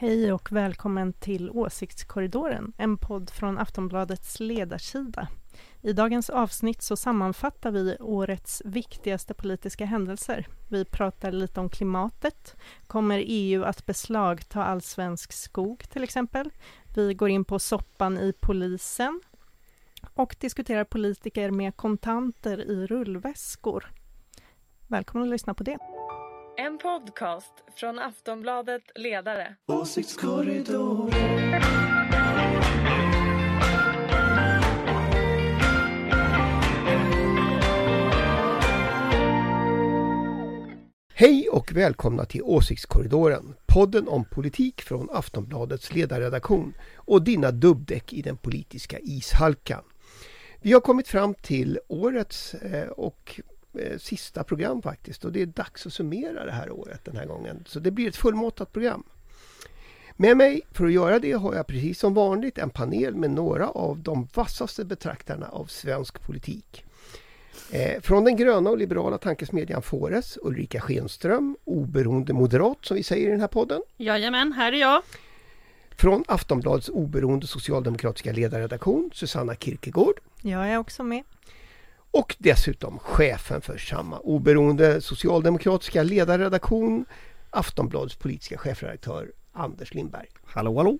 Hej och välkommen till Åsiktskorridoren, en podd från Aftonbladets ledarsida. I dagens avsnitt så sammanfattar vi årets viktigaste politiska händelser. Vi pratar lite om klimatet. Kommer EU att beslagta all svensk skog till exempel? Vi går in på soppan i polisen och diskuterar politiker med kontanter i rullväskor. Välkommen att lyssna på det. En podcast från Aftonbladet Ledare. Åsiktskorridoren. Hej och välkomna till Åsiktskorridoren, podden om politik från Aftonbladets ledarredaktion och dina dubbdäck i den politiska ishalkan. Vi har kommit fram till årets eh, och eh, sista program faktiskt och det är dags att summera det här året den här gången. Så det blir ett fullmåttat program. Med mig för att göra det har jag precis som vanligt en panel med några av de vassaste betraktarna av svensk politik. Eh, från den gröna och liberala tankesmedjan Fores, Ulrika Schenström, oberoende moderat som vi säger i den här podden. Jajamän, här är jag. Från Aftonbladets oberoende socialdemokratiska ledarredaktion, Susanna Kierkegaard. Jag är också med. Och dessutom chefen för samma oberoende socialdemokratiska ledarredaktion, Aftonbladets politiska chefredaktör Anders Lindberg. Hallå hallå!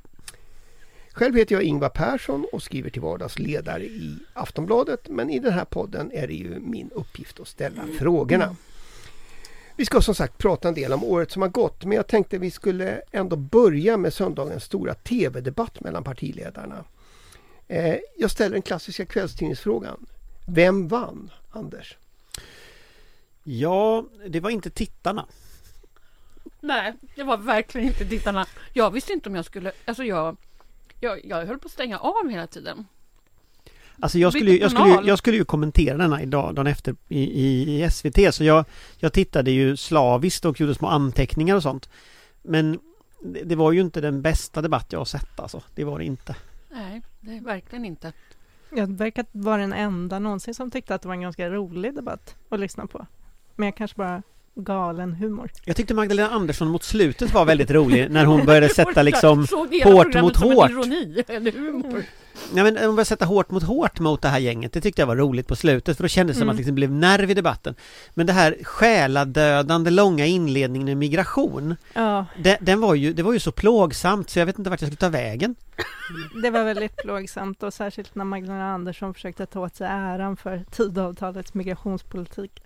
Själv heter jag Ingvar Persson och skriver till vardags ledare i Aftonbladet. Men i den här podden är det ju min uppgift att ställa frågorna. Vi ska som sagt prata en del om året som har gått men jag tänkte vi skulle ändå börja med söndagens stora tv-debatt mellan partiledarna. Eh, jag ställer den klassiska kvällstidningsfrågan. Vem vann, Anders? Ja, det var inte tittarna. Nej, det var verkligen inte tittarna. Jag visste inte om jag skulle... Alltså jag, jag, jag höll på att stänga av hela tiden. Alltså jag skulle, ju- jag, skulle, ju- jag skulle ju kommentera denna idag, dagen efter i, i, i SVT så jag, jag tittade ju slaviskt och gjorde små anteckningar och sånt. Men det, det var ju inte den bästa debatt jag har sett alltså. Det var det inte. Nej, det är verkligen inte. Jag verkar vara den enda någonsin som tyckte att det var en ganska rolig debatt att lyssna på. Men jag kanske bara galen humor. Jag tyckte Magdalena Andersson mot slutet var väldigt rolig när hon började sätta liksom hårt mot som en hårt. ironi eller humor. Nej men hon började sätta hårt mot hårt mot det här gänget. Det tyckte jag var roligt på slutet för då kändes det som Mm. att det liksom blev nerv i debatten. Men det här själadödande långa inledningen med migration. Ja, Den, den var ju, det var ju så plågsamt så jag vet inte vart jag skulle ta vägen. det var väldigt plågsamt och särskilt när Magdalena Andersson försökte ta åt sig äran för Tidöavtalets migrationspolitik.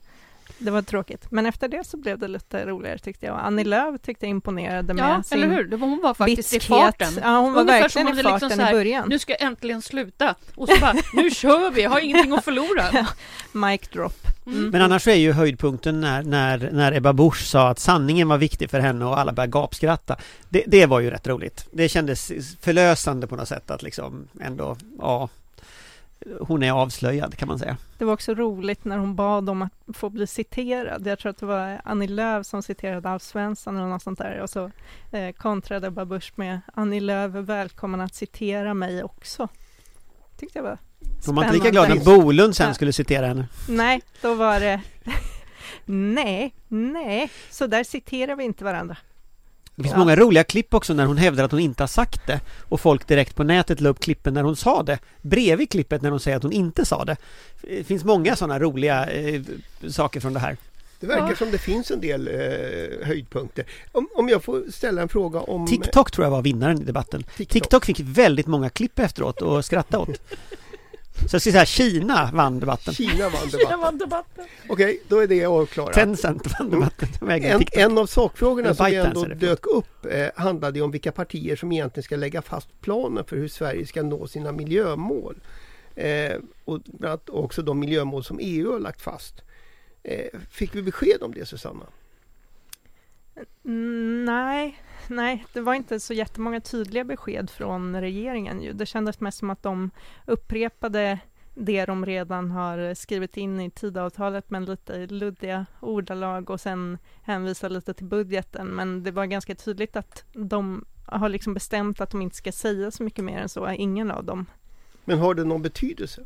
Det var tråkigt, men efter det så blev det lite roligare tyckte jag. Annie Lööf tyckte jag imponerade med Ja, sin eller hur? Det var, hon var faktiskt i bitskhet. farten. Ja, hon var Ungefär verkligen som i liksom farten så här, i början. Nu ska jag äntligen sluta. Och så bara, nu kör vi, jag har ingenting att förlora. Mic drop. Mm. Men annars är ju höjdpunkten när, när, när Ebba Busch sa att sanningen var viktig för henne och alla började gapskratta. Det, det var ju rätt roligt. Det kändes förlösande på något sätt att liksom ändå, ja, hon är avslöjad kan man säga. Det var också roligt när hon bad om att få bli citerad. Jag tror att det var Annie Lööf som citerade Alf Svensson eller något sånt där och så eh, kontrade Ebba Busch med Annie Lööf är välkommen att citera mig också. Tyckte jag var Hon var inte lika glad spännande. när Bolund sen Ja. skulle citera henne. Nej, då var det Nej, nej, så där citerar vi inte varandra. Det finns Ja. många roliga klipp också när hon hävdar att hon inte har sagt det och folk direkt på nätet la upp klippen när hon sa det bredvid klippet när hon säger att hon inte sa det. Det finns många sådana roliga eh, saker från det här. Det verkar Ja. som det finns en del eh, höjdpunkter. Om, om jag får ställa en fråga om TikTok tror jag var vinnaren i debatten. TikTok. TikTok fick väldigt många klipp efteråt och skratta åt. Så jag ska säga Kina vann debatten. Kina vann debatten. var debatten. Okej, då är det avklarat. Tencent vann debatten. En, en av sakfrågorna som ändå dök upp eh, handlade om vilka partier som egentligen ska lägga fast planen för hur Sverige ska nå sina miljömål. Eh, och bland annat också de miljömål som EU har lagt fast. Eh, fick vi besked om det Susanna? Nej, nej, det var inte så jättemånga tydliga besked från regeringen. Ju. Det kändes mest som att de upprepade det de redan har skrivit in i tidavtalet men lite luddiga ordalag och sen hänvisa lite till budgeten. Men det var ganska tydligt att de har liksom bestämt att de inte ska säga så mycket mer än så. Ingen av dem Men har det någon betydelse?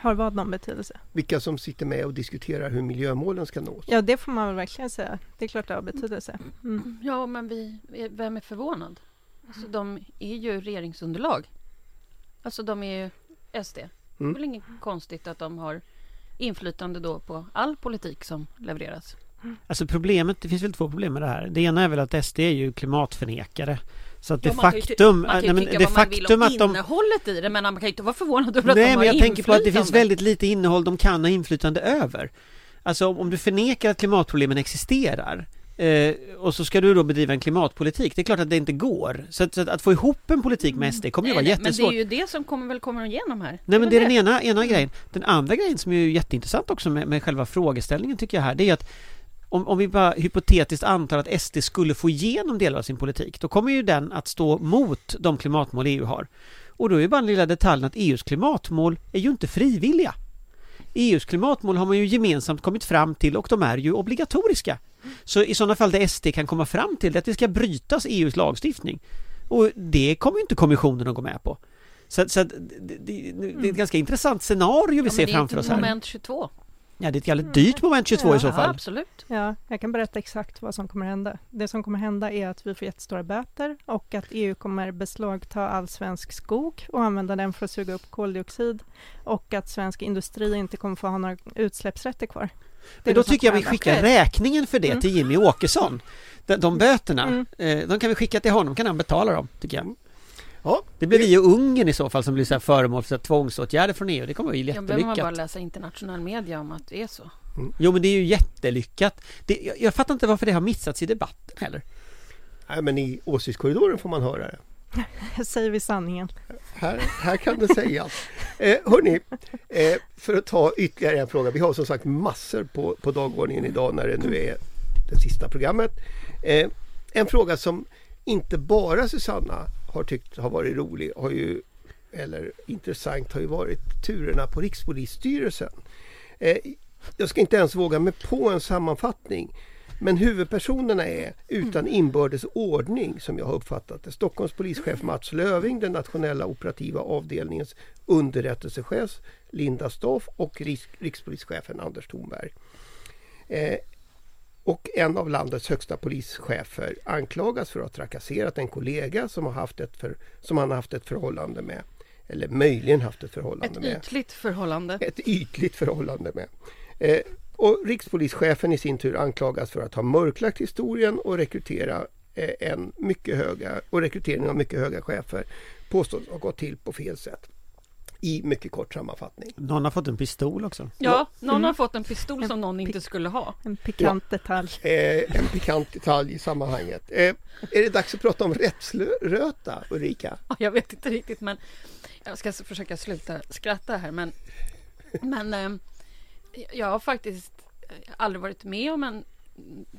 Har vad någon betydelse. Vilka som sitter med och diskuterar hur miljömålen ska nås? Ja, det får man väl verkligen säga. Det är klart det har betydelse. Mm. Ja, men vi, vem är förvånad? Alltså de är ju regeringsunderlag. Alltså de är ju SD. Det är Mm. väl inget konstigt att de har inflytande då på all politik som levereras. Alltså problemet, det finns väl två problem med det här. Det ena är väl att SD är ju klimatförnekare. Så att det Ja, man kan ju faktum, Man kan ju nej, men det faktum att de innehållet i det men man kan ju inte vara förvånad över att Nej de har men jag tänker på att det finns väldigt lite innehåll de kan ha inflytande över. Alltså om, om du förnekar att klimatproblemen existerar eh, och så ska du då bedriva en klimatpolitik, det är klart att det inte går. Så att, så att, att få ihop en politik med SD kommer ju vara Nej, nej, Men det jättesvårt. är ju det som kommer väl kommer igenom här. Nej men det är den ena, ena grejen. Den andra grejen som är ju jätteintressant också med, med själva frågeställningen tycker jag här, det är att om, om vi bara hypotetiskt antar att SD skulle få igenom delar av sin politik, då kommer ju den att stå mot de klimatmål EU har. Och då är ju bara den lilla detaljen att EUs klimatmål är ju inte frivilliga. EUs klimatmål har man ju gemensamt kommit fram till och de är ju obligatoriska. Så i sådana fall där SD kan komma fram till det att det ska brytas EUs lagstiftning. Och det kommer ju inte kommissionen att gå med på. Så, så det, det, det är ett ganska intressant scenario vi Ja, ser men det är framför inte oss här. moment 22. Ja, det är ett jävligt dyrt moment 22 i så Ja, fall. absolut. Ja, jag kan berätta exakt vad som kommer hända. Det som kommer hända är att vi får jättestora böter och att EU kommer beslagta all svensk skog och använda den för att suga upp koldioxid och att svensk industri inte kommer få ha några utsläppsrätter kvar. Men då tycker jag vi skickar Okej. räkningen för det Mm. till Jimmy Åkesson. De, de böterna, Mm. eh, de kan vi skicka till honom, kan han betala dem, tycker jag. Ja, Det blir vi och Ungern i så fall som blir så här föremål för så här tvångsåtgärder från EU. Det kommer att bli Jag behöver man bara jättelyckat. läsa internationell media om att det är så. Jo men det är ju jättelyckat. Det, jag, jag fattar inte varför det har missats i debatten heller. nej, men i åsiktskorridoren får man höra det. Säger vi sanningen. Här, här kan det sägas. Eh, hörni, eh, för att ta ytterligare en fråga. Vi har som sagt massor på, på dagordningen idag när det nu är det sista programmet. Eh, en fråga som inte bara Susanna har tyckt har varit rolig har ju, eller intressant har ju varit turerna på Rikspolisstyrelsen. Eh, jag ska inte ens våga mig på en sammanfattning. Men huvudpersonerna är utan inbördes ordning som jag har uppfattat det. Stockholms polischef Mats Löving, den nationella operativa avdelningens underrättelsechef Linda Stoff och riks- rikspolischefen Anders Thornberg. Eh, och en av landets högsta polischefer anklagas för att ha trakasserat en kollega som, har haft ett för, som han har haft ett förhållande med. Eller möjligen haft ett förhållande Ett med ytligt förhållande. ett ytligt förhållande med. Eh, och rikspolischefen i sin tur anklagas för att ha mörklagt historien och rekrytera eh, en mycket höga och rekrytering av mycket höga chefer påstås ha gått till på fel sätt. I mycket kort sammanfattning. Någon har fått en pistol också. Ja, någon Mm. har fått en pistol som någon inte skulle ha. En pikant detalj. Eh, en pikant detalj i sammanhanget. Eh, är det dags att prata om rättsröta Ulrika? Ja, Jag vet inte riktigt men jag ska försöka sluta skratta här men Men eh, jag har faktiskt eh, aldrig varit med om en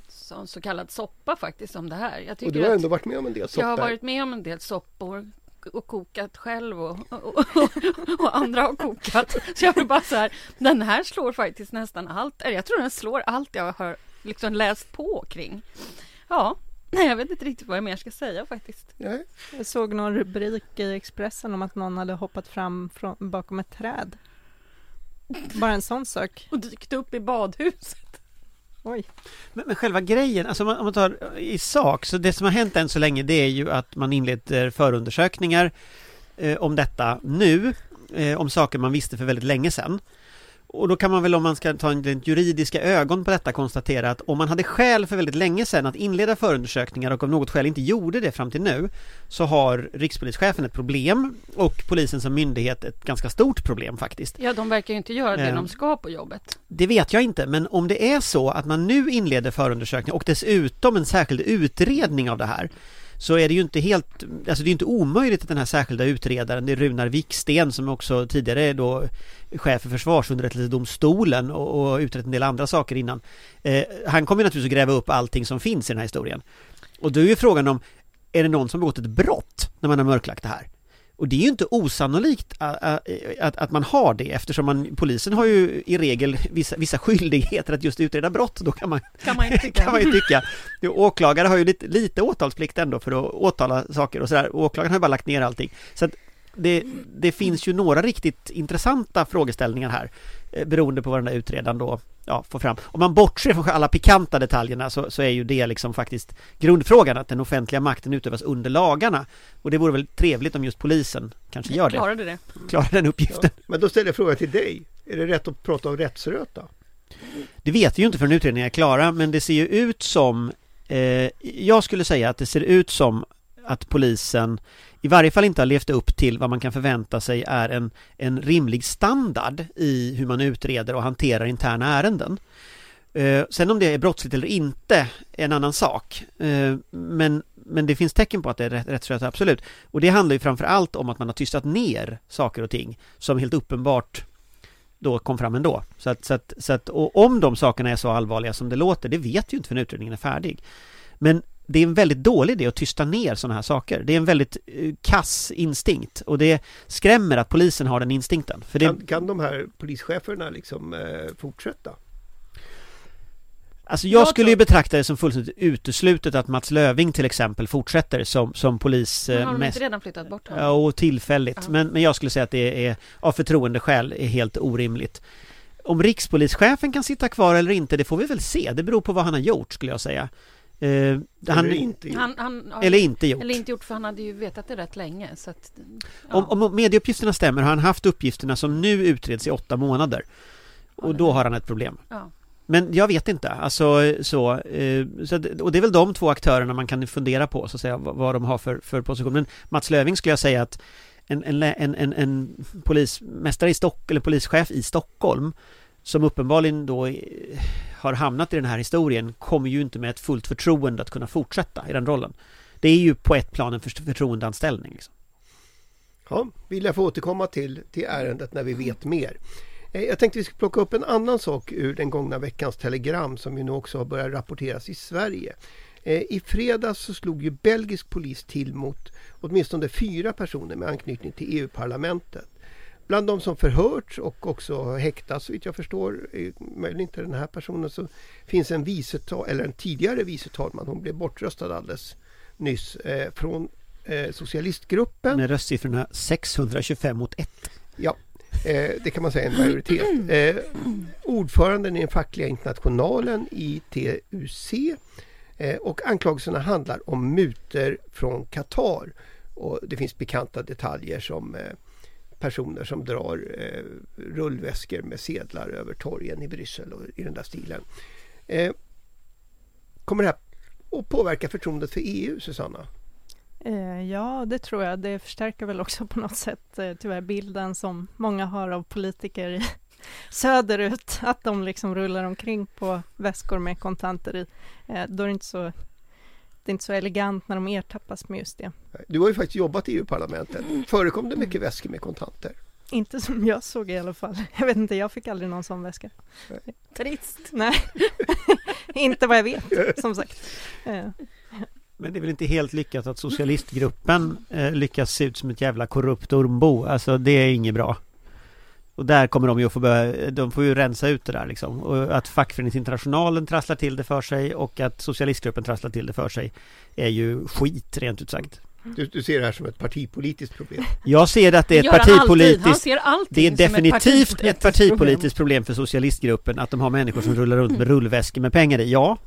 sån så kallad soppa faktiskt om det här. Jag Och du har ändå varit med om en del jag har soppor. varit med om en del soppor och kokat själv och, och, och, och andra har kokat. Så jag vill bara så här, den här slår faktiskt nästan allt. eller Jag tror den slår allt jag har liksom läst på kring. Ja, nej jag vet inte riktigt vad jag mer ska säga faktiskt. Nej. Jag såg någon rubrik i Expressen om att någon hade hoppat fram från, bakom ett träd. Bara en sån sak. Och dykt upp i badhuset. Oj. Men, men själva grejen, alltså om man, om man tar eh, i sak, så det som har hänt än så länge det är ju att man inleder förundersökningar eh, om detta nu, eh, om saker man visste för väldigt länge sedan. Och då kan man väl om man ska ta en rent juridiska ögon på detta konstatera att om man hade skäl för väldigt länge sedan att inleda förundersökningar och av något skäl inte gjorde det fram till nu så har rikspolischefen ett problem och polisen som myndighet ett ganska stort problem faktiskt. Ja, de verkar ju inte göra det Eh. de ska på jobbet. Det vet jag inte, men om det är så att man nu inleder förundersökning och dessutom en särskild utredning av det här så är det ju inte helt, alltså det är inte omöjligt att den här särskilda utredaren, det är Runar Viksten som också tidigare är då chef för försvarsunderrättelsedomstolen och, och utrett en del andra saker innan. Eh, han kommer naturligtvis att gräva upp allting som finns i den här historien. Och då är ju frågan om, är det någon som begått ett brott när man har mörklagt det här? Och det är ju inte osannolikt att, att, att man har det eftersom man, polisen har ju i regel vissa, vissa skyldigheter att just utreda brott. Då kan man, Kan man inte tycka. kan man ju tycka. Åklagare har ju lite, lite åtalsplikt ändå för att åtala saker och sådär. Åklagaren har ju bara lagt ner allting. Så att det, det finns ju några riktigt intressanta frågeställningar här eh, beroende på vad den där utredaren då ja, får fram. Om man bortser från alla pikanta detaljerna så, så är ju det liksom faktiskt grundfrågan att den offentliga makten utövas under lagarna. Och det vore väl trevligt om just polisen kanske gör det. Klarade det. Klarar den uppgiften. Ja, men då ställer jag frågan till dig. Är det rätt att prata om rättsröta? Det vet vi ju inte förrän utredningen är klara men det ser ju ut som eh, Jag skulle säga att det ser ut som att polisen i varje fall inte har levt upp till vad man kan förvänta sig är en, en rimlig standard i hur man utreder och hanterar interna ärenden. Eh, sen om det är brottsligt eller inte är en annan sak. Eh, men, men det finns tecken på att det är rätt, rättsröta, absolut. Och det handlar ju framför allt om att man har tystat ner saker och ting som helt uppenbart då kom fram ändå. Så att, så att, så att, och om de sakerna är så allvarliga som det låter, det vet ju inte förrän utredningen är färdig. Men det är en väldigt dålig idé att tysta ner sådana här saker. Det är en väldigt uh, kass instinkt och det skrämmer att polisen har den instinkten. För det... kan, kan de här polischeferna liksom uh, fortsätta? Alltså jag, jag skulle ju betrakta det som fullständigt uteslutet att Mats Löving till exempel fortsätter som, som polis. Men har de mest... inte redan flyttat bort honom? Ja, och tillfälligt. Uh -huh. Men, men jag skulle säga att det är av förtroendeskäl är helt orimligt. Om rikspolischefen kan sitta kvar eller inte, det får vi väl se. Det beror på vad han har gjort skulle jag säga. Eh, eller han, inte gjort. Han, han, eller inte gjort. Eller inte gjort, för han hade ju vetat det rätt länge. Så att, ja. om, om medieuppgifterna stämmer har han haft uppgifterna som nu utreds i åtta månader. Och då har han ett problem. Ja. Men jag vet inte, alltså så, eh, så, och det är väl de två aktörerna man kan fundera på så att säga vad de har för, för position. Men Mats Löving skulle jag säga att en, en, en, en, en polismästare i Stockholm, eller polischef i Stockholm som uppenbarligen då eh, har hamnat i den här historien kommer ju inte med ett fullt förtroende att kunna fortsätta i den rollen. Det är ju på ett plan en förtroendeanställning. Liksom. Ja, vill jag få återkomma till, till ärendet när vi vet mer. Eh, jag tänkte vi skulle plocka upp en annan sak ur den gångna veckans telegram som ju nu också har börjat rapporteras i Sverige. Eh, I fredags så slog ju belgisk polis till mot åtminstone fyra personer med anknytning till EU-parlamentet. Bland de som förhörts och också häktats, vitt jag förstår, möjligen inte den här personen, så finns en, vicetal, eller en tidigare vice talman, hon blev bortröstad alldeles nyss, eh, från eh, socialistgruppen. Med röstsiffrorna 625 mot 1. Ja, eh, det kan man säga en majoritet. Eh, ordföranden i den fackliga internationalen i TUC eh, och anklagelserna handlar om muter från Qatar. Och det finns bekanta detaljer som eh, personer som drar eh, rullväskor med sedlar över torgen i Bryssel och i den där stilen. Eh, kommer det här att påverka förtroendet för EU, Susanna? Eh, ja, det tror jag. Det förstärker väl också på något sätt eh, tyvärr bilden som många har av politiker söderut, att de liksom rullar omkring på väskor med kontanter i. Eh, då är det inte så det är inte så elegant när de ertappas med just det. Du har ju faktiskt jobbat i EU-parlamentet. Förekom det mycket väskor med kontanter? Inte som jag såg i alla fall. Jag vet inte, jag fick aldrig någon sån väska. Trist. Nej, inte vad jag vet, som sagt. Men det är väl inte helt lyckat att socialistgruppen eh, lyckas se ut som ett jävla korrupt ormbo. Alltså det är inget bra. Och där kommer de ju att få börja, de får ju rensa ut det där liksom. Och att fackföreningsinternationalen trasslar till det för sig och att socialistgruppen trasslar till det för sig är ju skit rent ut sagt. Du, du, ser det här som ett partipolitiskt problem? Jag ser att det är ett partipolitiskt... Det är definitivt ett partipolitiskt, ett partipolitiskt problem för socialistgruppen att de har människor som rullar runt med rullväskor med pengar i. Ja,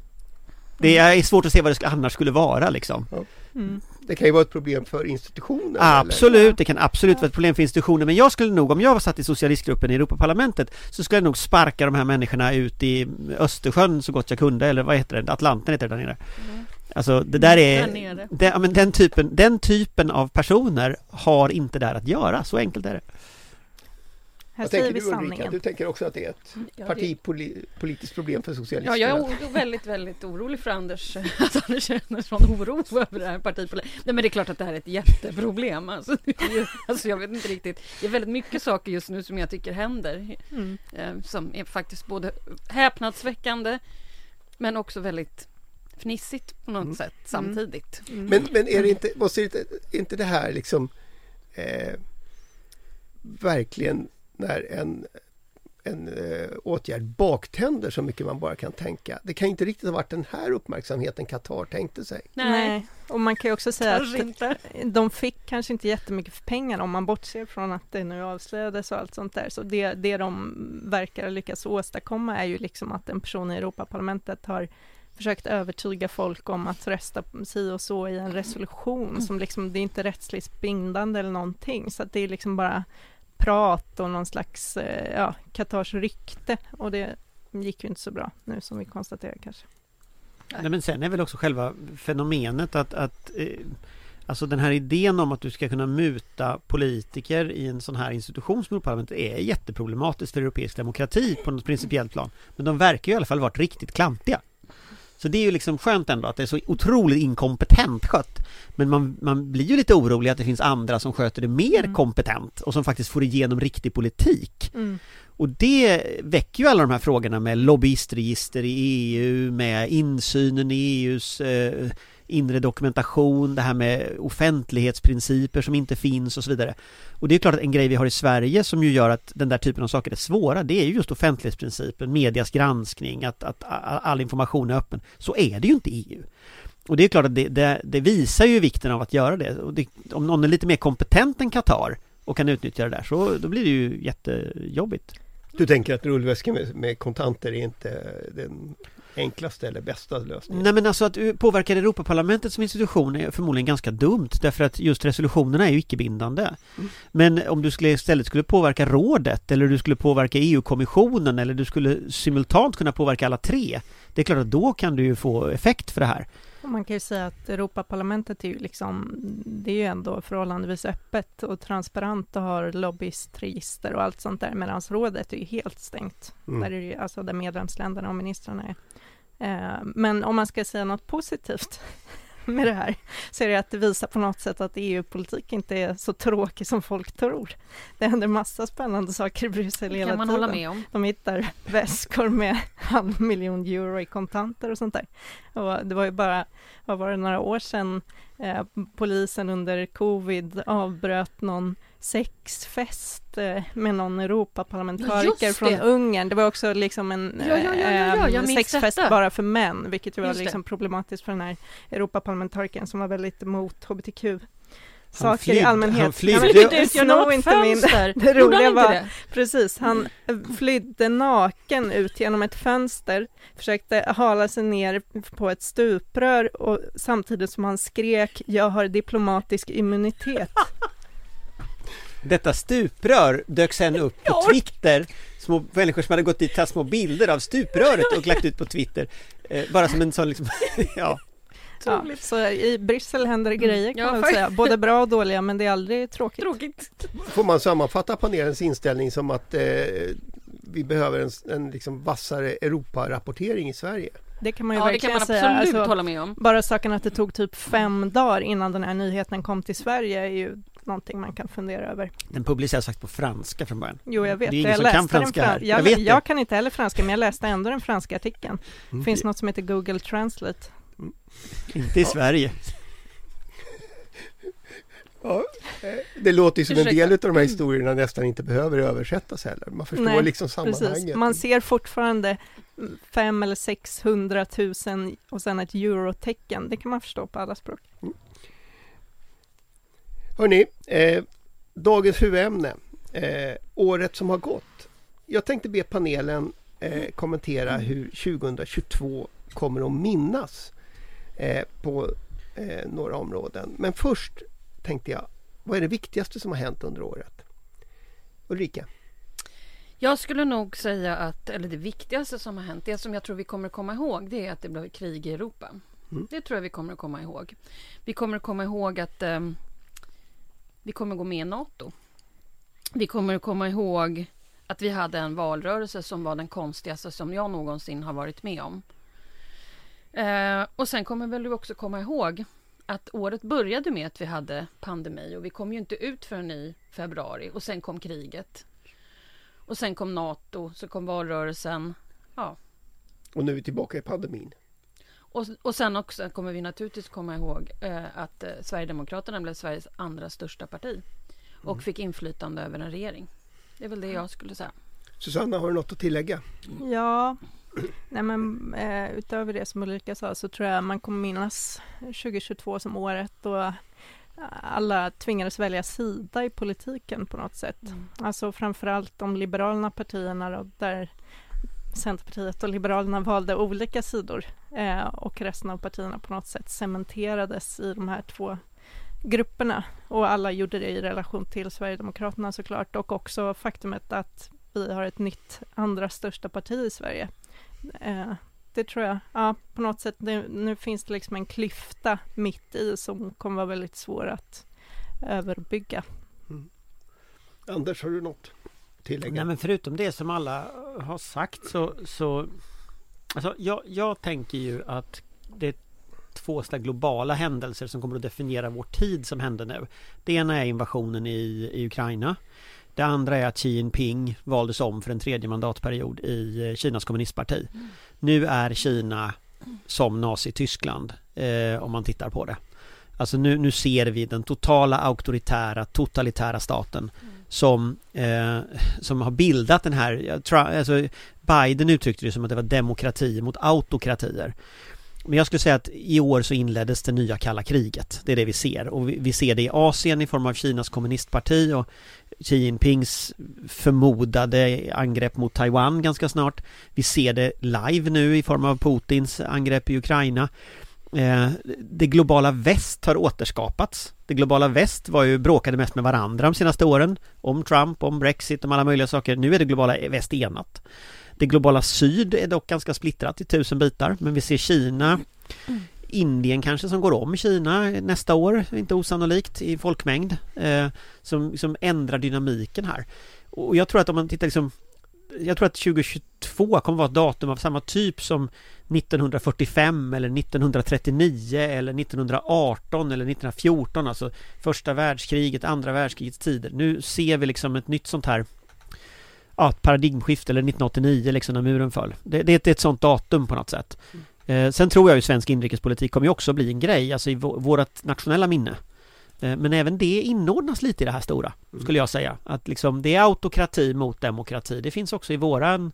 det är svårt att se vad det annars skulle vara liksom. Mm. Det kan ju vara ett problem för institutioner. Absolut, eller? det kan absolut vara ett problem för institutioner. Men jag skulle nog, om jag var satt i socialistgruppen i Europaparlamentet så skulle jag nog sparka de här människorna ut i Östersjön så gott jag kunde. Eller vad heter det? Atlanten heter det där nere. Mm. Alltså det där är... Den, ja, men den, typen, den typen av personer har inte där att göra. Så enkelt är det. Här Vad tänker du Ulrika? Du tänker också att det är ett ja, partipolitiskt problem för socialisterna? Ja, jag är väldigt, väldigt orolig för Anders, att Anders känner sån oro över det här partipolitiska. Nej, men det är klart att det här är ett jätteproblem. Alltså, alltså, jag vet inte riktigt. Det är väldigt mycket saker just nu som jag tycker händer. Mm. Eh, som är faktiskt både häpnadsväckande men också väldigt fnissigt på något mm. sätt samtidigt. Mm. Men, men är det inte, måste inte, inte det här liksom eh, verkligen när en en eh, åtgärd baktänder så mycket man bara kan tänka. Det kan inte riktigt ha varit den här uppmärksamheten Qatar tänkte sig. Nej. Nej. och man kan ju också säga att inte. de fick kanske inte jättemycket för pengar om man bortser från att det nu avslöjades och allt sånt där. Så det, det de verkar lyckas åstadkomma är ju liksom att en person i Europaparlamentet har försökt övertyga folk om att rösta si och så i en resolution som liksom, det är inte rättsligt bindande eller någonting, så att det är liksom bara prat och någon slags, eh, ja, Qatars rykte och det gick ju inte så bra nu som vi konstaterar kanske. Nej men sen är väl också själva fenomenet att, att eh, Alltså den här idén om att du ska kunna muta politiker i en sån här institution som Europaparlamentet är jätteproblematiskt för europeisk demokrati på något principiellt plan. Men de verkar ju i alla fall varit riktigt klantiga. Så det är ju liksom skönt ändå att det är så otroligt inkompetent skött. Men man, man blir ju lite orolig att det finns andra som sköter det mer Mm. kompetent och som faktiskt får igenom riktig politik. Mm. Och det väcker ju alla de här frågorna med lobbyistregister i EU, med insynen i EUs eh, inre dokumentation, det här med offentlighetsprinciper som inte finns och så vidare. Och det är klart att en grej vi har i Sverige som ju gör att den där typen av saker är svåra, det är ju just offentlighetsprincipen, medias granskning, att, att all information är öppen. Så är det ju inte i EU. Och det är klart att det, det, det visar ju vikten av att göra det. Och det. Om någon är lite mer kompetent än Qatar och kan utnyttja det där så då blir det ju jättejobbigt. Du tänker att rullväskan med, med kontanter är inte den enklaste eller bästa lösningen? Nej men alltså att påverka Europaparlamentet som institution är förmodligen ganska dumt därför att just resolutionerna är ju icke-bindande. Mm. Men om du skulle istället skulle påverka rådet eller du skulle påverka EU-kommissionen eller du skulle simultant kunna påverka alla tre. Det är klart att då kan du ju få effekt för det här. Och man kan ju säga att Europaparlamentet är ju liksom, det är ju ändå förhållandevis öppet och transparent och har lobbyistregister och allt sånt där, medan rådet är ju helt stängt. Mm. Där är ju, alltså där medlemsländerna och ministrarna är. Eh, men om man ska säga något positivt med det här, så är det att det visar på något sätt att EU-politik inte är så tråkig som folk tror. Det händer massa spännande saker i Bryssel hela kan man tiden. hålla med om. De hittar väskor med halv miljon euro i kontanter och sånt där. Och det var ju bara, vad var det, några år sedan eh, polisen under covid avbröt någon sexfest eh, med någon Europaparlamentariker från. Ungern. Det var också liksom en Ja, ja, ja, eh, sexfest detta. bara för män, vilket var liksom problematiskt för den här Europaparlamentarikern som var väldigt emot hbtq. Han Saker i flydde- allmänhet. han flydde- Flydde ut genom inte min fönster. det Gjorde han roliga inte var- det? Precis, han eh, flydde naken ut genom ett fönster, försökte hala sig ner på ett stuprör och samtidigt som han skrek ”Jag har diplomatisk immunitet”. Detta stuprör dök sen upp på Twitter. Små människor som hade gått dit tagit små bilder av stupröret och lagt ut på Twitter. Eh, bara som en sån liksom, ja. Ja, så i Bryssel händer det grejer kan Ja, man säga, både bra och dåliga, men det är aldrig tråkigt. Tråkigt. Får man sammanfatta panelens inställning som att eh, vi behöver en, en liksom vassare Europa-rapportering i Sverige? Det kan man ju Ja, det kan verkligen man säga. absolut Alltså, hålla med om. bara saken att det tog typ fem dagar innan den här nyheten kom till Sverige är ju någonting man kan fundera över. Den publiceras faktiskt på franska från början. Jo, jag vet. Det är ingen jag som läste kan franska den här. fran- jag, Jag vet jag, kan inte heller franska, men jag läste ändå den franska artikeln. Mm. Det finns något som heter Google Translate. Inte i Sverige. Ja, det låter ju som en del av de här historierna nästan inte behöver översättas heller. Man förstår Nej, liksom sammanhanget. Precis. Man ser fortfarande fem eller 600 000 och sen ett eurotecken. Det kan man förstå på alla språk. Hörni, eh, dagens huvudämne. Eh, året som har gått. Jag tänkte be panelen eh, kommentera hur 2022 kommer att minnas eh, på eh, några områden. Men först tänkte jag, vad är det viktigaste som har hänt under året? Ulrika? Jag skulle nog säga att, eller det viktigaste som har hänt, det som jag tror vi kommer att komma ihåg, det är att det blev krig i Europa. Mm. Det tror jag vi kommer att komma ihåg. Vi kommer att komma ihåg att ehm, vi kommer att gå med i NATO. Vi kommer att komma ihåg att vi hade en valrörelse som var den konstigaste som jag någonsin har varit med om. Eh, och sen kommer väl du också komma ihåg att året började med att vi hade pandemi och vi kom ju inte ut förrän i februari och sen kom kriget. Och sen kom NATO, så kom valrörelsen. Ja. Och nu är vi tillbaka i pandemin. Och, och sen också kommer vi naturligtvis komma ihåg eh, att eh, Sverigedemokraterna blev Sveriges andra största parti och fick inflytande över en regering. Det är väl det jag skulle säga. Susanna, har du något att tillägga? Ja, nej men, eh, utöver det som Ulrika sa så tror jag man kommer minnas 2022 som året då alla tvingades välja sida i politiken på något sätt. Mm. Alltså framförallt de liberala partierna då, där Centerpartiet och Liberalerna valde olika sidor eh, och resten av partierna på något sätt cementerades i de här två grupperna och alla gjorde det i relation till Sverigedemokraterna såklart och också faktumet att vi har ett nytt andra största parti i Sverige. Eh, det tror jag, ja på något sätt, det, nu finns det liksom en klyfta mitt i som kommer vara väldigt svår att överbygga. Mm. Anders, har du något tillägga? Nej men förutom det som alla har sagt så, så alltså jag, jag tänker ju att det är två globala händelser som kommer att definiera vår tid som händer nu. Det ena är invasionen i, i Ukraina. Det andra är att Xi Jinping valdes om för en tredje mandatperiod i eh, Kinas kommunistparti. Mm. Nu är Kina som Nazityskland eh, om man tittar på det. Alltså nu, nu ser vi den totala auktoritära, totalitära staten mm. som, eh, som har bildat den här, alltså Biden uttryckte det som att det var demokrati mot autokratier. Men jag skulle säga att i år så inleddes det nya kalla kriget. Det är det vi ser och vi, vi ser det i Asien i form av Kinas kommunistparti och Xi Jinpings förmodade angrepp mot Taiwan ganska snart. Vi ser det live nu i form av Putins angrepp i Ukraina. Eh, det globala väst har återskapats. Det globala väst var ju bråkade mest med varandra de senaste åren. Om Trump, om Brexit, om alla möjliga saker. Nu är det globala väst enat. Det globala syd är dock ganska splittrat i tusen bitar. Men vi ser Kina, mm. Indien kanske som går om Kina nästa år, inte osannolikt i folkmängd. Eh, som, som ändrar dynamiken här. Och jag tror att om man tittar liksom jag tror att 2022 kommer vara ett datum av samma typ som 1945 eller 1939 eller 1918 eller 1914 alltså första världskriget, andra världskrigets tider. Nu ser vi liksom ett nytt sånt här ja, paradigmskifte eller 1989 liksom när muren föll. Det, det, det är ett sånt datum på något sätt. Mm. Eh, sen tror jag ju svensk inrikespolitik kommer ju också bli en grej, alltså i vårt nationella minne. Eh, men även det inordnas lite i det här stora, mm. skulle jag säga. Att liksom det är autokrati mot demokrati. Det finns också i våran,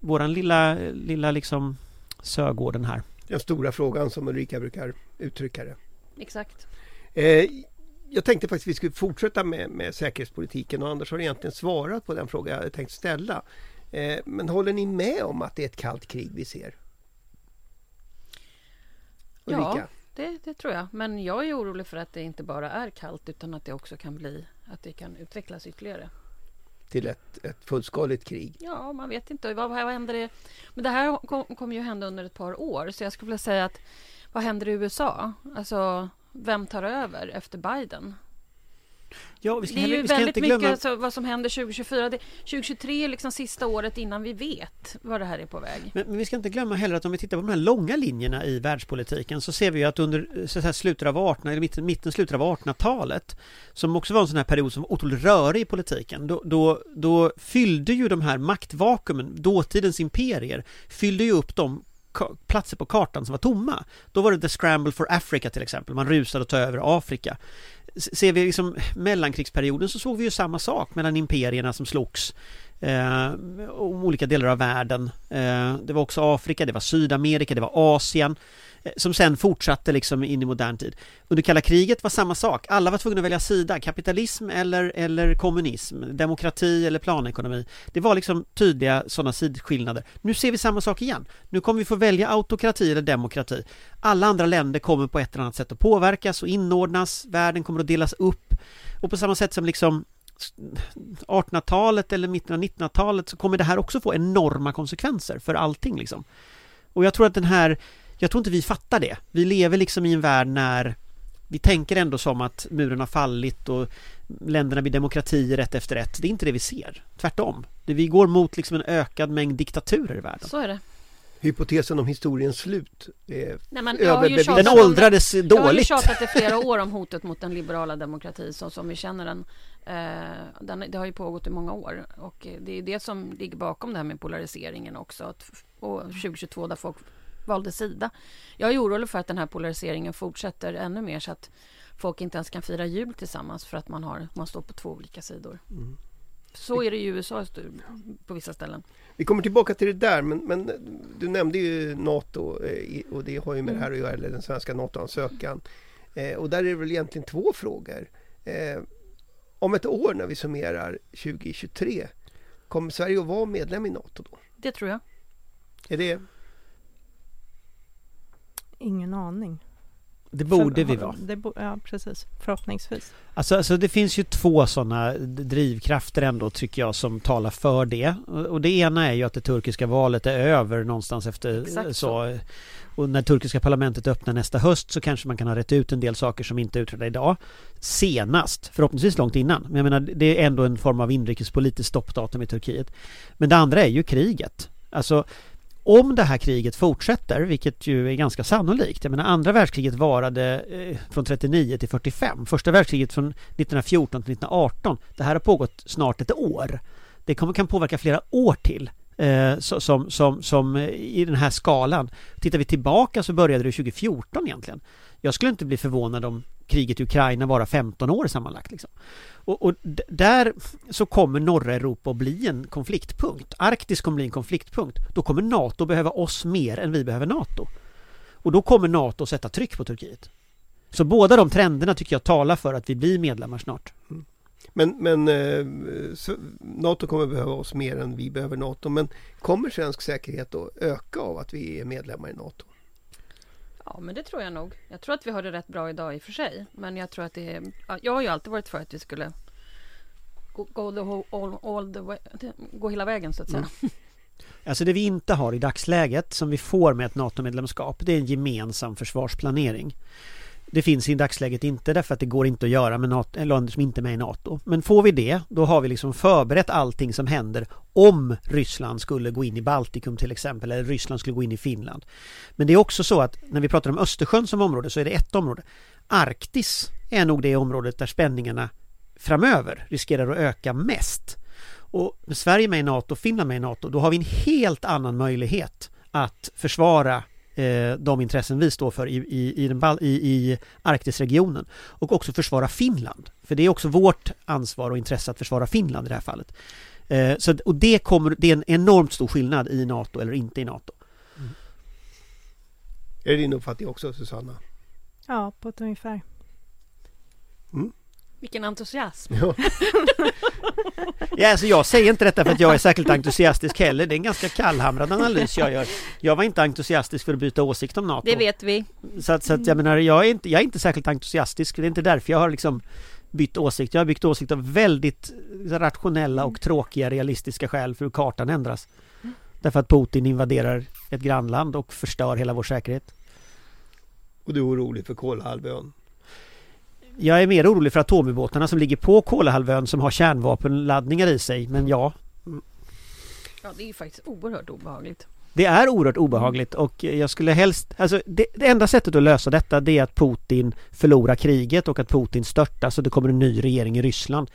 våran lilla, lilla liksom Sögården här. Den stora frågan som Ulrika brukar uttrycka det. Exakt. Eh, jag tänkte faktiskt vi skulle fortsätta med, med säkerhetspolitiken och Anders har egentligen svarat på den fråga jag hade tänkt ställa. Eh, men håller ni med om att det är ett kallt krig vi ser? Ulrika? Ja, det, det, tror jag. Men jag är orolig för att det inte bara är kallt utan att det också kan bli att det kan utvecklas ytterligare. Till ett, ett fullskaligt krig? Ja, man vet inte. Vad, vad händer det? Men det här kommer kom ju hända under ett par år. Så jag skulle vilja säga att vad händer i USA? Alltså, vem tar över efter Biden? Ja, vi ska det är heller, ju väldigt mycket alltså, vad som händer 2024. Det, 2023 är liksom sista året innan vi vet vad det här är på väg. Men, men, vi ska inte glömma heller att om vi tittar på de här långa linjerna i världspolitiken så ser vi att under så här, slutet av 18, eller mitten, mitten slutet av 1800-talet som också var en sån här period som var otroligt rörig i politiken. Då, då, då fyllde ju de här maktvakuumen, dåtidens imperier, fyllde ju upp de platser på kartan som var tomma. Då var det The Scramble for Africa till exempel, man rusade att ta över Afrika ser vi liksom mellankrigsperioden så såg vi ju samma sak mellan imperierna som slogs eh, om olika delar av världen. Eh, det var också Afrika, det var Sydamerika, det var Asien eh, som sen fortsatte liksom in i modern tid. Under kalla kriget var samma sak. Alla var tvungna att välja sida. Kapitalism eller, eller kommunism. Demokrati eller planekonomi. Det var liksom tydliga sådana sidskillnader. Nu ser vi samma sak igen. Nu kommer vi få välja autokrati eller demokrati. Alla andra länder kommer på ett eller annat sätt att påverkas och inordnas. Världen kommer att delas upp. Och på samma sätt som liksom 1800-talet eller mitten av 1900-talet så kommer det här också få enorma konsekvenser för allting liksom. Och jag tror att den här, jag tror inte vi fattar det. Vi lever liksom i en värld när vi tänker ändå som att muren har fallit och länderna blir demokratier rätt efter ett. Det är inte det vi ser. Tvärtom. Vi går mot liksom en ökad mängd diktaturer i världen. Så är det hypotesen om historiens slut är Nej, men Den åldrades dåligt. Jag har ju tjatat i flera år om hotet mot den liberala demokratin så som vi känner den. Eh, den. Det har ju pågått i många år och det är det som ligger bakom det här med polariseringen också. Att, och 2022 där folk valde sida. Jag är orolig för att den här polariseringen fortsätter ännu mer så att folk inte ens kan fira jul tillsammans för att man, har, man står på två olika sidor. Mm. Så är det i USA på vissa ställen. Vi kommer tillbaka till det där men, men du nämnde ju NATO eh, och det har ju med det här att göra, eller den svenska NATO-ansökan. Eh, och där är det väl egentligen två frågor. Eh, om ett år när vi summerar 2023, kommer Sverige att vara medlem i NATO då? Det tror jag. Är det? Ingen aning. Det borde vi vara. Det bo, ja, precis. Förhoppningsvis. Alltså, alltså det finns ju två sådana drivkrafter ändå tycker jag som talar för det. Och det ena är ju att det turkiska valet är över någonstans efter Exakt så. Och när turkiska parlamentet öppnar nästa höst så kanske man kan ha rätt ut en del saker som inte är utredda idag. Senast, förhoppningsvis långt innan. Men jag menar, det är ändå en form av inrikespolitiskt stoppdatum i Turkiet. Men det andra är ju kriget. Alltså om det här kriget fortsätter, vilket ju är ganska sannolikt. Jag menar andra världskriget varade eh, från 39 till 45. Första världskriget från 1914 till 1918. Det här har pågått snart ett år. Det kommer, kan påverka flera år till. Eh, som, som, som eh, i den här skalan. Tittar vi tillbaka så började det 2014 egentligen. Jag skulle inte bli förvånad om kriget i Ukraina vara 15 år sammanlagt. Liksom. Och, och, där så kommer norra Europa att bli en konfliktpunkt. Arktis kommer bli en konfliktpunkt. Då kommer NATO behöva oss mer än vi behöver NATO. Och då kommer NATO sätta tryck på Turkiet. Så båda de trenderna tycker jag talar för att vi blir medlemmar snart. Mm. Men, men eh, NATO kommer behöva oss mer än vi behöver NATO. Men kommer svensk säkerhet att öka av att vi är medlemmar i NATO? Ja, men det tror jag nog. Jag tror att vi har det rätt bra idag i och för sig. Men jag tror att det är... Jag har ju alltid varit för att vi skulle gå, go the all, all the way, gå hela vägen så att säga. Mm. Alltså det vi inte har i dagsläget som vi får med ett NATO-medlemskap det är en gemensam försvarsplanering. Det finns i dagsläget inte därför att det går inte att göra med NATO, länder som inte är med i NATO. Men får vi det, då har vi liksom förberett allting som händer om Ryssland skulle gå in i Baltikum till exempel, eller Ryssland skulle gå in i Finland. Men det är också så att när vi pratar om Östersjön som område så är det ett område. Arktis är nog det området där spänningarna framöver riskerar att öka mest. Och med Sverige med i NATO och Finland med i NATO, då har vi en helt annan möjlighet att försvara eh, de intressen vi står för i, i, i, den, i, i Arktisregionen och också försvara Finland. För det är också vårt ansvar och intresse att försvara Finland i det här fallet. Eh, så, och det, kommer, det är en enormt stor skillnad i NATO eller inte i NATO. Mm. Är det din uppfattning också Susanna? Ja, på ett ungefär. Mm. Vilken entusiasm! Ja. ja, alltså jag säger inte detta för att jag är särskilt entusiastisk heller. Det är en ganska kallhamrad analys jag gör. Jag var inte entusiastisk för att byta åsikt om NATO. Det vet vi. Så att, så att jag menar, jag är, inte, jag är inte särskilt entusiastisk. Det är inte därför jag har liksom bytt åsikt. Jag har byggt åsikt av väldigt rationella och tråkiga realistiska skäl för hur kartan ändras. Därför att Putin invaderar ett grannland och förstör hela vår säkerhet. Och du är orolig för Kolahalvön? Jag är mer orolig för atomubåtarna som ligger på Kolahalvön som har kärnvapenladdningar i sig, men ja. Ja, det är ju faktiskt oerhört obehagligt. Det är oerhört obehagligt och jag skulle helst... Alltså det, det, enda sättet att lösa detta det är att Putin förlorar kriget och att Putin störtas och det kommer en ny regering i Ryssland.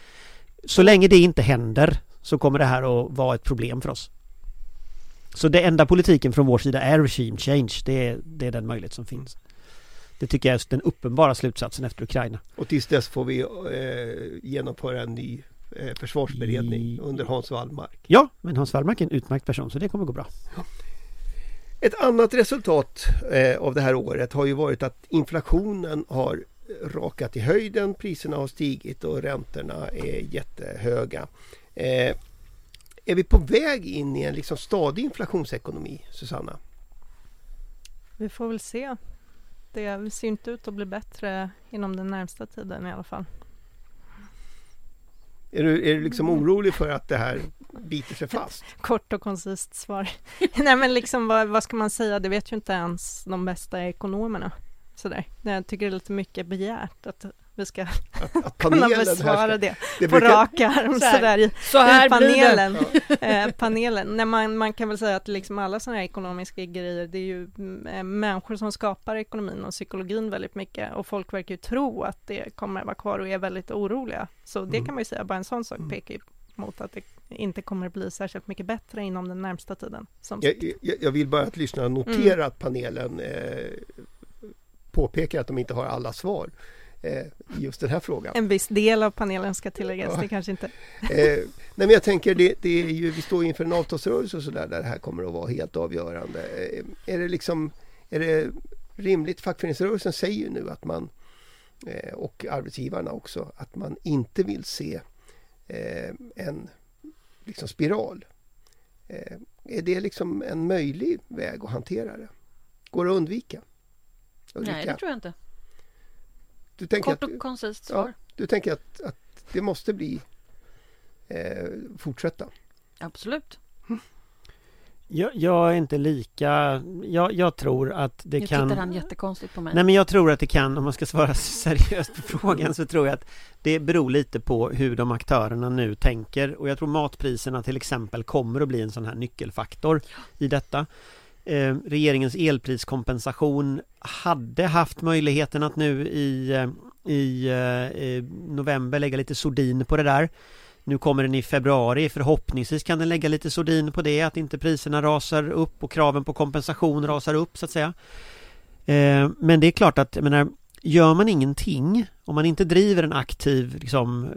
Så länge det inte händer så kommer det här att vara ett problem för oss. Så det enda politiken från vår sida är regime change. Det är, det är den möjlighet som finns. Det tycker jag är den uppenbara slutsatsen efter Ukraina. Och tills dess får vi eh, genomföra en ny eh, försvarsberedning I... under Hans Wallmark. Ja, men Hans Wallmark är en utmärkt person så det kommer gå bra. Ett annat resultat eh, av det här året har ju varit att inflationen har rakat i höjden, priserna har stigit och räntorna är jättehöga. Eh, är vi på väg in i en liksom stadig inflationsekonomi, Susanna? Vi får väl se det ser inte ut att bli bättre inom den närmsta tiden i alla fall. Är du, är du liksom orolig för att det här biter sig fast? Kort och koncist svar. Nej men liksom vad, vad, ska man säga, det vet ju inte ens de bästa ekonomerna. Sådär. Jag tycker det är lite mycket begärt att vi ska kunna besvara ska, det, det på rak arm så här, i, så här i panelen. Eh, panelen. Nej, man, man kan väl säga att liksom alla sådana här ekonomiska grejer, det är ju eh, människor som skapar ekonomin och psykologin väldigt mycket och folk verkar ju tro att det kommer att vara kvar och är väldigt oroliga. Så det mm. kan man ju säga, bara en sån sak mm. pekar ju mot att det inte kommer att bli särskilt mycket bättre inom den närmsta tiden. Jag, jag, jag, vill bara att lyssnarna noterar mm. att panelen eh, påpekar att de inte har alla svar. Eh, i just den här frågan. En viss del av panelen ska tilläggas, Ja. det kanske inte... Eh, nej men jag tänker, det, det är ju, vi står ju inför en avtalsrörelse och sådär där det här kommer att vara helt avgörande. Eh, är det liksom, är det rimligt? Fackföreningsrörelsen säger ju nu att man, eh, och arbetsgivarna också, att man inte vill se eh, en liksom spiral. Eh, är det liksom en möjlig väg att hantera det? Går det att undvika? Ulrika, Nej, det tror jag inte. Du tänker Kort att, och koncist ja, svar. du tänker att, att det måste bli eh, fortsätta? Absolut. Jag, jag är inte lika... Jag, jag tror att det nu kan... tittar han jättekonstigt på mig. Nej men jag tror att det kan, om man ska svara seriöst på frågan så tror jag att det beror lite på hur de aktörerna nu tänker och jag tror matpriserna till exempel kommer att bli en sån här nyckelfaktor i detta. Eh, regeringens elpriskompensation hade haft möjligheten att nu i, eh, i eh, november lägga lite sordin på det där. Nu kommer den i februari, förhoppningsvis kan den lägga lite sordin på det, att inte priserna rasar upp och kraven på kompensation rasar upp så att säga. Eh, men det är klart att, jag menar, gör man ingenting, om man inte driver en aktiv liksom,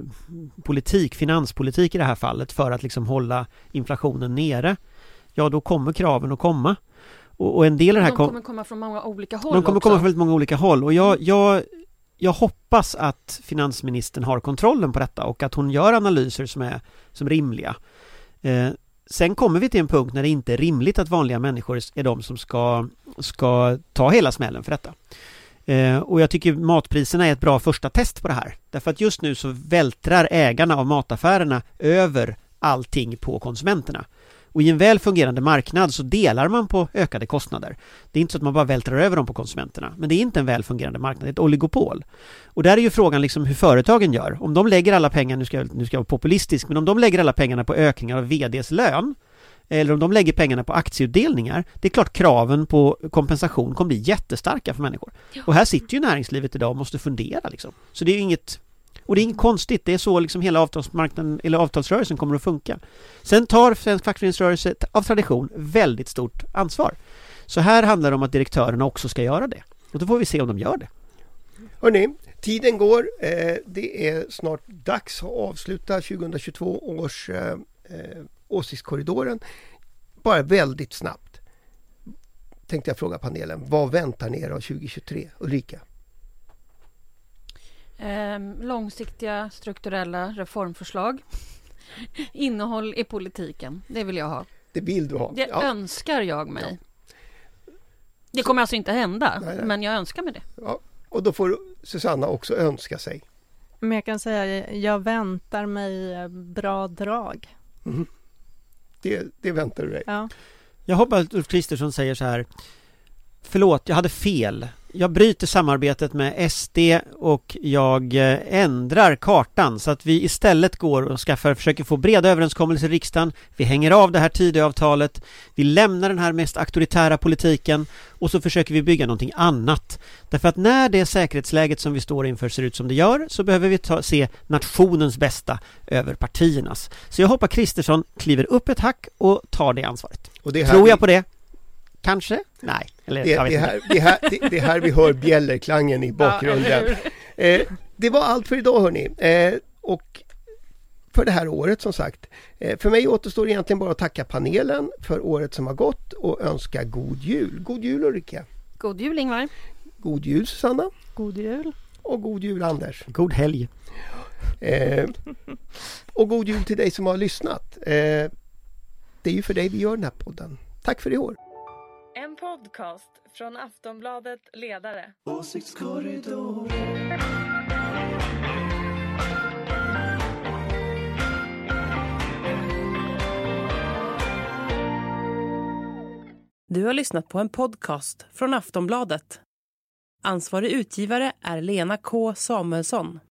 politik, finanspolitik i det här fallet för att liksom hålla inflationen nere, ja då kommer kraven att komma. Och, och en del av det här de kom- kommer komma från många olika håll de kommer också. komma från väldigt många olika håll och jag, jag, jag hoppas att finansministern har kontrollen på detta och att hon gör analyser som är som rimliga. Eh, sen kommer vi till en punkt när det inte är rimligt att vanliga människor är de som ska, ska ta hela smällen för detta. Eh, och jag tycker matpriserna är ett bra första test på det här. Därför att just nu så vältrar ägarna av mataffärerna över allting på konsumenterna. Och i en väl fungerande marknad så delar man på ökade kostnader. Det är inte så att man bara vältrar över dem på konsumenterna. Men det är inte en väl fungerande marknad, det är ett oligopol. Och där är ju frågan liksom hur företagen gör. Om de lägger alla pengar, nu ska, jag, nu ska jag vara populistisk, men om de lägger alla pengarna på ökningar av VDs lön eller om de lägger pengarna på aktieutdelningar, det är klart kraven på kompensation kommer bli jättestarka för människor. Och här sitter ju näringslivet idag och måste fundera liksom. Så det är ju inget och det är inget konstigt, det är så liksom hela avtalsmarknaden, eller avtalsrörelsen kommer att funka. Sen tar svensk fackföreningsrörelse av tradition väldigt stort ansvar. Så här handlar det om att direktörerna också ska göra det. Och då får vi se om de gör det. Hörrni, tiden går. Eh, det är snart dags att avsluta 2022 års eh, eh, Åsiktskorridoren. Bara väldigt snabbt tänkte jag fråga panelen. Vad väntar ni er av 2023? Ulrika? Ehm, långsiktiga strukturella reformförslag. Innehåll i politiken. Det vill jag ha. Det vill du ha? Det Ja, önskar jag mig. Det kommer alltså inte hända, Nej, nej. men jag önskar mig det. ja. Och då får Susanna också önska sig. Men jag kan säga, jag väntar mig eh, bra drag. Det, det väntar du dig. Ja. Jag hoppas att Ulf Kristersson säger så här Förlåt, jag hade fel. Jag bryter samarbetet med SD och jag eh, ändrar kartan så att vi istället går och skaffar, försöker få breda överenskommelser i riksdagen. Vi hänger av det här Tidöavtalet. Vi lämnar den här mest auktoritära politiken och så försöker vi bygga någonting annat. Därför att när det säkerhetsläget som vi står inför ser ut som det gör så behöver vi ta, se nationens bästa över partiernas. Så jag hoppas Kristersson kliver upp ett hack och tar det ansvaret. Och det Tror vi- jag på det? Kanske? Nej. Eller, Det, jag vet det, inte. här, det, här, det, det här vi hör bjällerklangen i bakgrunden. Eh, det var allt för idag hörni. Eh, och för det här året som sagt. Eh, för mig återstår egentligen bara att tacka panelen för året som har gått och önska god jul. God jul Ulrika. God jul Ingvar. God jul Susanna. God jul. Och god jul Anders. God helg. Eh, och god jul till dig som har lyssnat. Eh, det är ju för dig vi gör den här podden. Tack för i år. En podcast från Aftonbladet Ledare. Åsiktskorridoren. Du har lyssnat på en podcast från Aftonbladet. Ansvarig utgivare är Lena K Samuelsson.